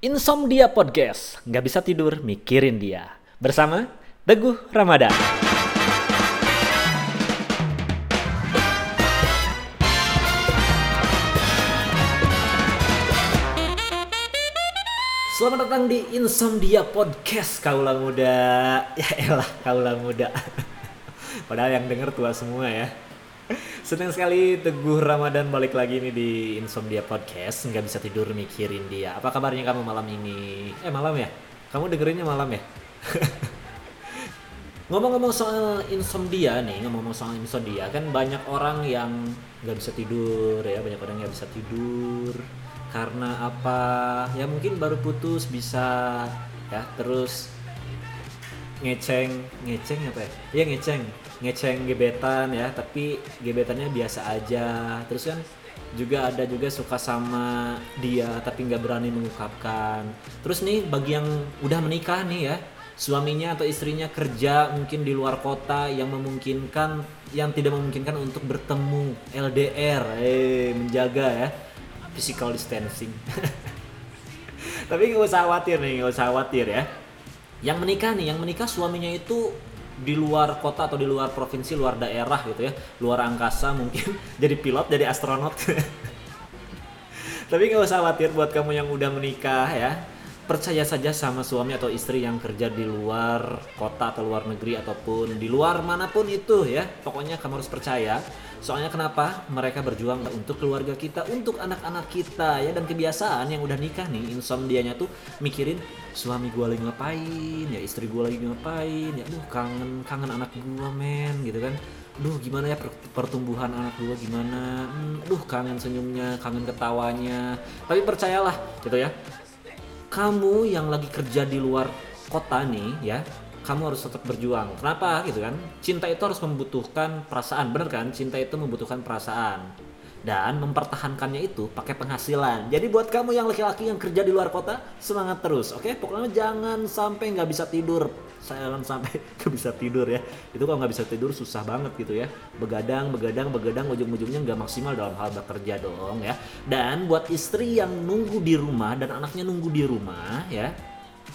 Insomnia Podcast, nggak bisa tidur mikirin dia. Bersama Teguh Ramadan. Selamat datang di Insomnia Podcast Kaula Muda. Ya elah, Kaula Muda. Padahal yang denger tua semua ya. Senang sekali Teguh Ramadan balik lagi nih di Insomnia Podcast. Nggak bisa tidur mikirin dia. Apa kabarnya kamu malam ini? Eh malam ya? Kamu dengerinnya malam ya? Ngomong-ngomong soal insomnia nih, ngomong-ngomong soal insomnia kan banyak orang yang nggak bisa tidur ya, banyak orang yang nggak bisa tidur karena apa? Ya mungkin baru putus bisa ya terus ngeceng ngeceng apa ya? Iya ngeceng ngeceng gebetan ya, tapi gebetannya biasa aja. Terus kan juga ada juga suka sama dia tapi nggak berani mengungkapkan. Terus nih bagi yang udah menikah nih ya, suaminya atau istrinya kerja mungkin di luar kota yang memungkinkan yang tidak memungkinkan untuk bertemu LDR eh menjaga ya physical distancing tapi nggak usah khawatir nih nggak usah khawatir ya yang menikah nih yang menikah suaminya itu di luar kota atau di luar provinsi luar daerah gitu ya. Luar angkasa mungkin jadi pilot jadi astronot. Tapi nggak usah khawatir buat kamu yang udah menikah ya percaya saja sama suami atau istri yang kerja di luar kota atau luar negeri ataupun di luar mana pun itu ya. Pokoknya kamu harus percaya. Soalnya kenapa? Mereka berjuang untuk keluarga kita untuk anak-anak kita ya. Dan kebiasaan yang udah nikah nih insomnianya tuh mikirin suami gua lagi ngapain? Ya istri gua lagi ngapain? Ya aduh kangen kangen anak gua men gitu kan. Duh gimana ya per- pertumbuhan anak gua gimana? Hmm, duh kangen senyumnya kangen ketawanya. Tapi percayalah gitu ya kamu yang lagi kerja di luar kota nih ya kamu harus tetap berjuang. Kenapa? Gitu kan? Cinta itu harus membutuhkan perasaan. Bener kan? Cinta itu membutuhkan perasaan dan mempertahankannya itu pakai penghasilan. Jadi buat kamu yang laki-laki yang kerja di luar kota semangat terus oke? Pokoknya jangan sampai nggak bisa tidur. Jangan sampai nggak bisa tidur ya. Itu kalau nggak bisa tidur susah banget gitu ya. Begadang begadang begadang ujung-ujungnya nggak maksimal dalam hal bekerja dong ya. Dan buat istri yang nunggu di rumah dan anaknya nunggu di rumah ya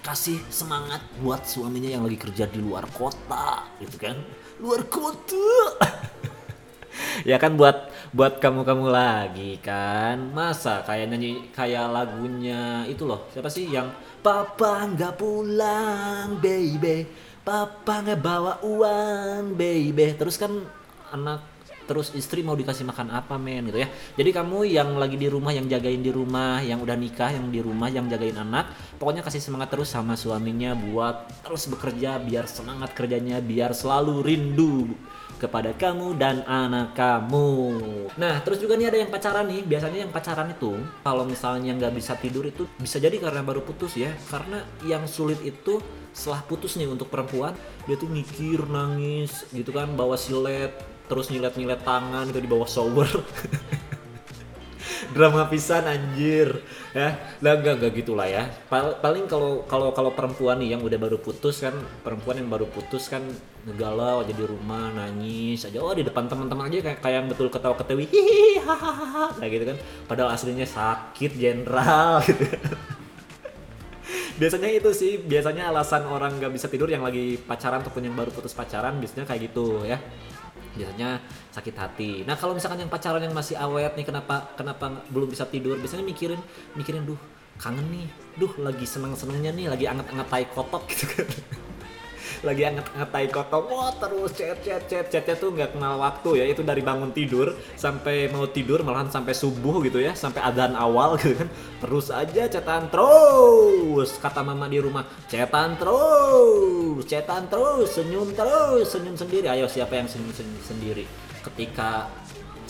kasih semangat buat suaminya yang lagi kerja di luar kota gitu kan? Luar kota ya kan buat buat kamu kamu lagi kan. Masa kayak nyanyi kayak lagunya itu loh. Siapa sih yang papa nggak pulang baby. Papa nggak bawa uang baby. Terus kan anak terus istri mau dikasih makan apa men gitu ya. Jadi kamu yang lagi di rumah yang jagain di rumah yang udah nikah yang di rumah yang jagain anak pokoknya kasih semangat terus sama suaminya buat terus bekerja biar semangat kerjanya biar selalu rindu kepada kamu dan anak kamu. Nah, terus juga nih ada yang pacaran nih. Biasanya yang pacaran itu kalau misalnya nggak bisa tidur itu bisa jadi karena baru putus ya. Karena yang sulit itu setelah putus nih untuk perempuan dia tuh mikir nangis gitu kan bawa silet terus nyilet-nyilet tangan gitu di bawah shower drama pisan anjir. Ya lah enggak enggak gitulah ya. Pal- paling kalau kalau kalau perempuan nih yang udah baru putus kan perempuan yang baru putus kan ngegalau aja di rumah nangis aja. Oh di depan teman-teman aja kayak kayak betul ketawa ketawi hahaha kayak gitu kan. Padahal aslinya sakit jenderal gitu. Biasanya itu sih biasanya alasan orang nggak bisa tidur yang lagi pacaran ataupun yang baru putus pacaran biasanya kayak gitu ya biasanya sakit hati. Nah kalau misalkan yang pacaran yang masih awet nih kenapa kenapa belum bisa tidur? Biasanya mikirin mikirin duh kangen nih, duh lagi seneng senengnya nih, lagi anget-anget tai kotok gitu kan. lagi anget-anget tai kotok, wah terus chat chat chat. Chatnya tuh nggak kenal waktu ya. Itu dari bangun tidur sampai mau tidur malahan sampai subuh gitu ya. Sampai adzan awal gitu kan. Terus aja chatan terus. Kata mama di rumah chatan terus chatan terus senyum terus senyum sendiri. Ayo siapa yang senyum sen- sendiri? Ketika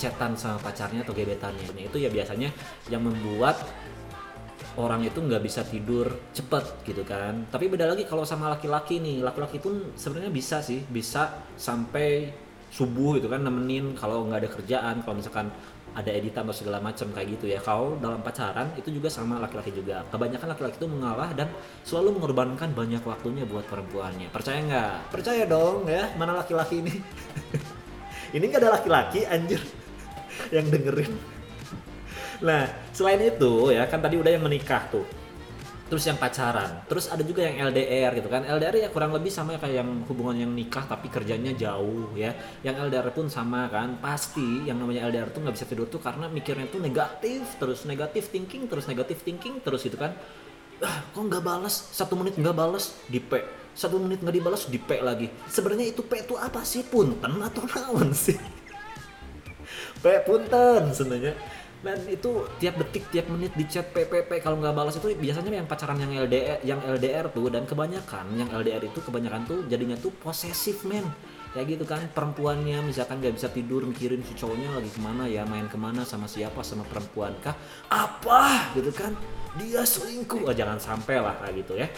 chatan sama pacarnya atau gebetannya itu ya biasanya yang membuat orang itu nggak bisa tidur cepet gitu kan. Tapi beda lagi kalau sama laki-laki nih. Laki-laki pun sebenarnya bisa sih bisa sampai subuh gitu kan nemenin kalau nggak ada kerjaan. Kalau misalkan ada editan atau segala macam kayak gitu ya. Kalau dalam pacaran itu juga sama laki-laki juga. Kebanyakan laki-laki itu mengalah dan selalu mengorbankan banyak waktunya buat perempuannya. Percaya nggak? Percaya dong ya mana laki-laki ini? Ini nggak ada laki-laki anjir yang dengerin. Nah, selain itu ya kan tadi udah yang menikah tuh. Terus yang pacaran terus ada juga yang LDR gitu kan. LDR ya kurang lebih sama kayak yang hubungan yang nikah tapi kerjanya jauh ya. Yang LDR pun sama kan. Pasti yang namanya LDR tuh nggak bisa tidur tuh karena mikirnya tuh negatif terus negatif thinking terus negatif thinking terus gitu kan. Ah kok nggak balas satu menit nggak balas di P. Satu menit nggak dibalas di P lagi. Sebenarnya itu P itu apa sih? Punten atau naon sih? P punten sebenarnya dan itu tiap detik tiap menit di chat PPP kalau nggak balas itu biasanya yang pacaran yang LDR yang LDR tuh dan kebanyakan yang LDR itu kebanyakan tuh jadinya tuh posesif men. Ya gitu kan perempuannya misalkan nggak bisa tidur mikirin si cowoknya lagi ke mana ya main ke mana sama siapa sama perempuan kah apa? Gitu kan dia selingkuh. Oh, jangan sampai lah kayak gitu ya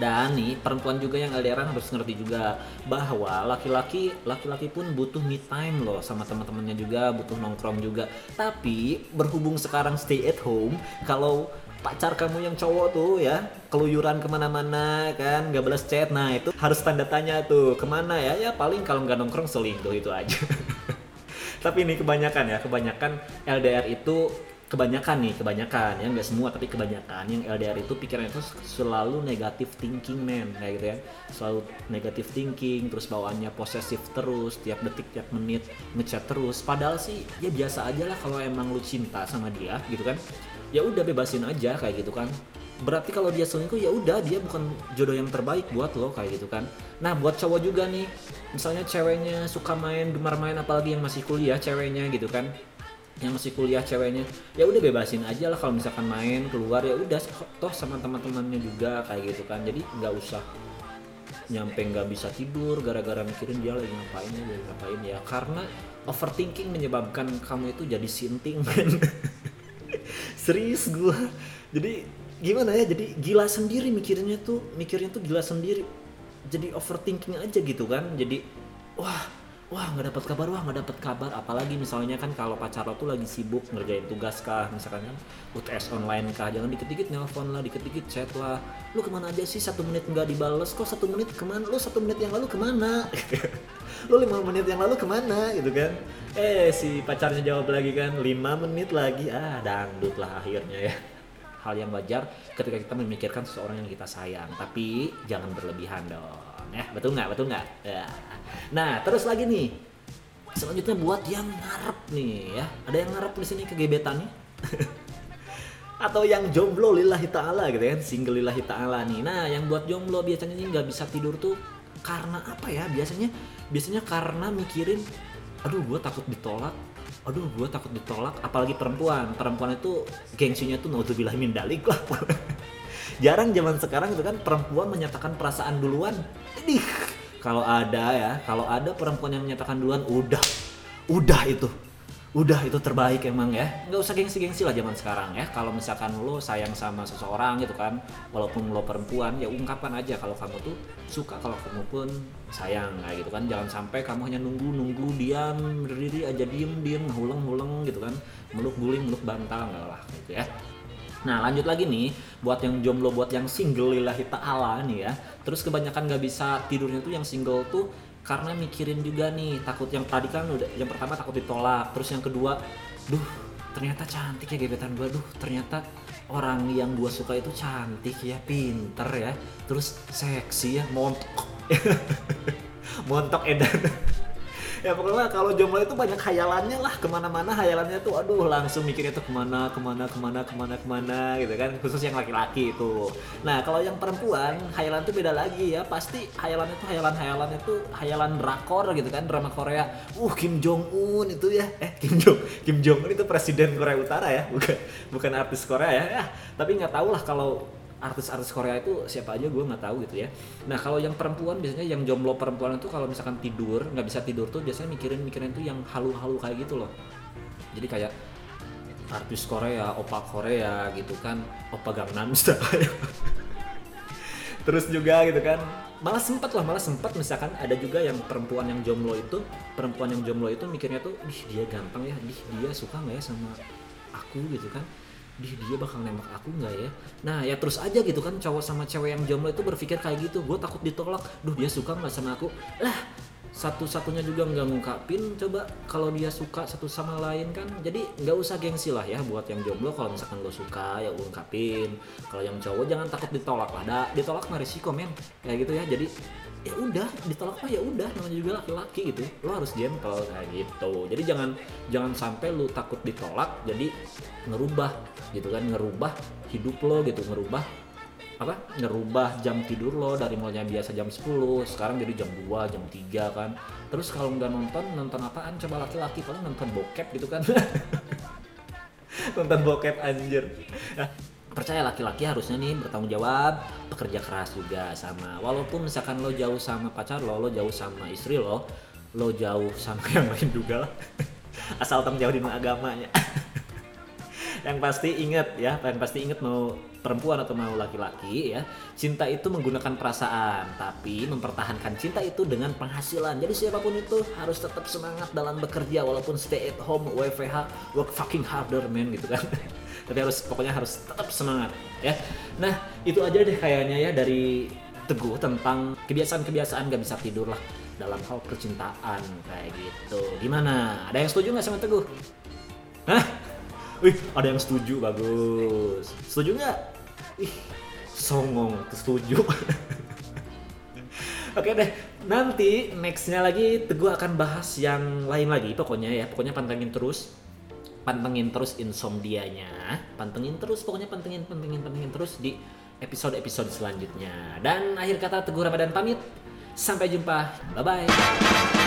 dan nih perempuan juga yang LDRan harus ngerti juga bahwa laki-laki laki-laki pun butuh me time loh sama teman-temannya juga butuh nongkrong juga. Tapi berhubung sekarang stay at home, kalau pacar kamu yang cowok tuh ya keluyuran ke mana-mana kan nggak balas chat nah itu harus tanda tanya tuh ke mana ya ya paling kalau nggak nongkrong selingkuh itu aja tapi ini kebanyakan ya kebanyakan LDR itu kebanyakan nih kebanyakan. Ya nggak semua tapi kebanyakan. Yang LDR itu pikirannya itu selalu negatif thinking men. Kayak gitu ya. Selalu negatif thinking terus bawaannya posesif terus tiap detik tiap menit ngechat terus. Padahal sih ya biasa aja lah kalau emang lu cinta sama dia gitu kan. Ya udah bebasin aja kayak gitu kan. Berarti kalau dia selingkuh ya udah dia bukan jodoh yang terbaik buat lo kayak gitu kan. Nah buat cowok juga nih misalnya ceweknya suka main gemar main apalagi yang masih kuliah ceweknya gitu kan yang masih kuliah ceweknya ya udah bebasin aja lah kalau misalkan main keluar ya udah toh sama teman-temannya juga kayak gitu kan. Jadi nggak usah nyampe nggak bisa tidur gara-gara mikirin dia lagi ngapain ya lagi ngapain. Ya karena overthinking menyebabkan kamu itu jadi sinting men serius gue jadi gimana ya jadi gila sendiri mikirnya tuh mikirnya tuh gila sendiri. Jadi overthinking aja gitu kan. Jadi wah wah nggak dapat kabar wah nggak dapat kabar. Apalagi misalnya kan kalau pacar lo tuh lagi sibuk ngerjain tugas kah misalkan kan UTS online kah jangan dikit-dikit nelpon lah dikit-dikit chat lah. Lu ke mana aja sih? Satu menit nggak dibales. Kok satu menit ke mana? Lu satu menit yang lalu ke mana? Lu lima menit yang lalu ke mana? Gitu kan. Eh si pacarnya jawab lagi kan lima menit lagi. Ah dangdut lah akhirnya ya. Hal yang wajar ketika kita memikirkan seseorang yang kita sayang. Tapi jangan berlebihan dong ya betul nggak? Betul nggak? Ya. nah terus lagi nih. Selanjutnya buat yang ngarep nih ya. Ada yang ngarep di sini kegebetan nih atau yang jomblo lillahi ta'ala gitu kan? Single lillahi ta'ala nih. Nah yang buat jomblo biasanya nih nggak bisa tidur tuh karena apa ya? Biasanya biasanya karena mikirin aduh gue takut ditolak. Aduh gue takut ditolak. Apalagi perempuan. Perempuan itu gengsinya tuh naudzubillah min dalik lah jarang zaman sekarang itu kan perempuan menyatakan perasaan duluan. Idih, kalau ada ya kalau ada perempuan yang menyatakan duluan udah udah itu. Udah itu terbaik emang ya. Nggak usah gengsi-gengsi lah zaman sekarang ya. Kalau misalkan lo sayang sama seseorang gitu kan walaupun lo perempuan ya ungkapkan aja kalau kamu tuh suka kalau kamu pun sayang kayak gitu kan. Jangan sampai kamu hanya nunggu nunggu diam berdiri aja diem diem huleng huleng gitu kan. Meluk guling meluk bantal nggak lah gitu ya Nah lanjut lagi nih buat yang jomblo buat yang single lillahi ta'ala nih ya. Terus kebanyakan gak bisa tidurnya tuh yang single tuh karena mikirin juga nih takut yang tadi kan udah yang pertama takut ditolak terus yang kedua duh ternyata cantik ya gebetan gue duh ternyata orang yang gue suka itu cantik ya pinter ya terus seksi ya montok. Montok edan ya pokoknya kalau jomblo itu banyak hayalannya lah ke mana-mana hayalannya tuh aduh langsung mikirnya tuh ke mana ke mana ke mana ke mana ke mana gitu kan. Khusus yang laki-laki itu. Nah kalau yang perempuan hayalan tuh beda lagi ya. Pasti hayalannya tuh hayalan hayalannya tuh hayalan drakor gitu kan drama Korea. Uh Kim Jong Un itu ya. Eh Kim Jong Kim Jong Un itu presiden Korea Utara ya bukan bukan artis Korea ya, ya tapi nggak tahu lah kalau artis-artis Korea itu siapa aja gue nggak tahu gitu ya. Nah kalau yang perempuan biasanya yang jomblo perempuan itu kalau misalkan tidur nggak bisa tidur tuh biasanya mikirin mikirin tuh yang halu-halu kayak gitu loh. Jadi kayak artis Korea, opa Korea gitu kan, opa Gangnam Style. Terus juga gitu kan, malah sempet lah, malah sempet misalkan ada juga yang perempuan yang jomblo itu, perempuan yang jomblo itu mikirnya tuh, ih dia gampang ya, ih dia suka nggak ya sama aku gitu kan dia dia bakal nembak aku nggak ya? Nah ya terus aja gitu kan cowok sama cewek yang jomblo itu berpikir kayak gitu. Gue takut ditolak. Duh dia suka nggak sama aku? Lah satu-satunya juga nggak ngungkapin. Coba kalau dia suka satu sama lain kan jadi nggak usah gengsi lah ya buat yang jomblo. Kalau misalkan lo suka ya ungkapin. Kalau yang cowok jangan takut ditolak. Lah da, ditolak mah risiko men? Kayak gitu ya. Jadi ya udah ditolak mah ya udah namanya juga laki-laki gitu. Lo harus gentle kayak gitu. Jadi jangan jangan sampai lo takut ditolak jadi ngerubah gitu kan ngerubah hidup lo gitu ngerubah apa? Ngerubah jam tidur lo dari mulanya biasa jam 10 sekarang jadi jam 2 jam 3 kan. Terus kalau nggak nonton nonton apaan? Coba laki-laki paling nonton bokep gitu kan. Nonton bokep anjir percaya laki-laki harusnya nih bertanggung jawab pekerja keras juga sama. Walaupun misalkan lo jauh sama pacar lo lo jauh sama istri lo lo jauh sama yang lain juga asal tem jauh di agamanya. Yang pasti ingat ya yang pasti ingat mau perempuan atau mau laki-laki ya cinta itu menggunakan perasaan tapi mempertahankan cinta itu dengan penghasilan. Jadi siapa pun itu harus tetap semangat dalam bekerja walaupun stay at home WFH work fucking harder man gitu kan tapi harus pokoknya harus tetap semangat ya nah itu aja deh kayaknya ya dari teguh tentang kebiasaan-kebiasaan gak bisa tidur lah dalam hal percintaan kayak gitu gimana ada yang setuju nggak sama teguh Hah? Wih, ada yang setuju, bagus. Setuju nggak? Ih, songong, setuju. Oke deh, nanti nextnya lagi Teguh akan bahas yang lain lagi pokoknya ya. Pokoknya pantengin terus. Pantengin terus insomnianya. Pantengin terus, pokoknya pantengin, pantengin, pantengin terus di episode-episode selanjutnya. Dan akhir kata Teguh Ramadan pamit. Sampai jumpa. Bye-bye.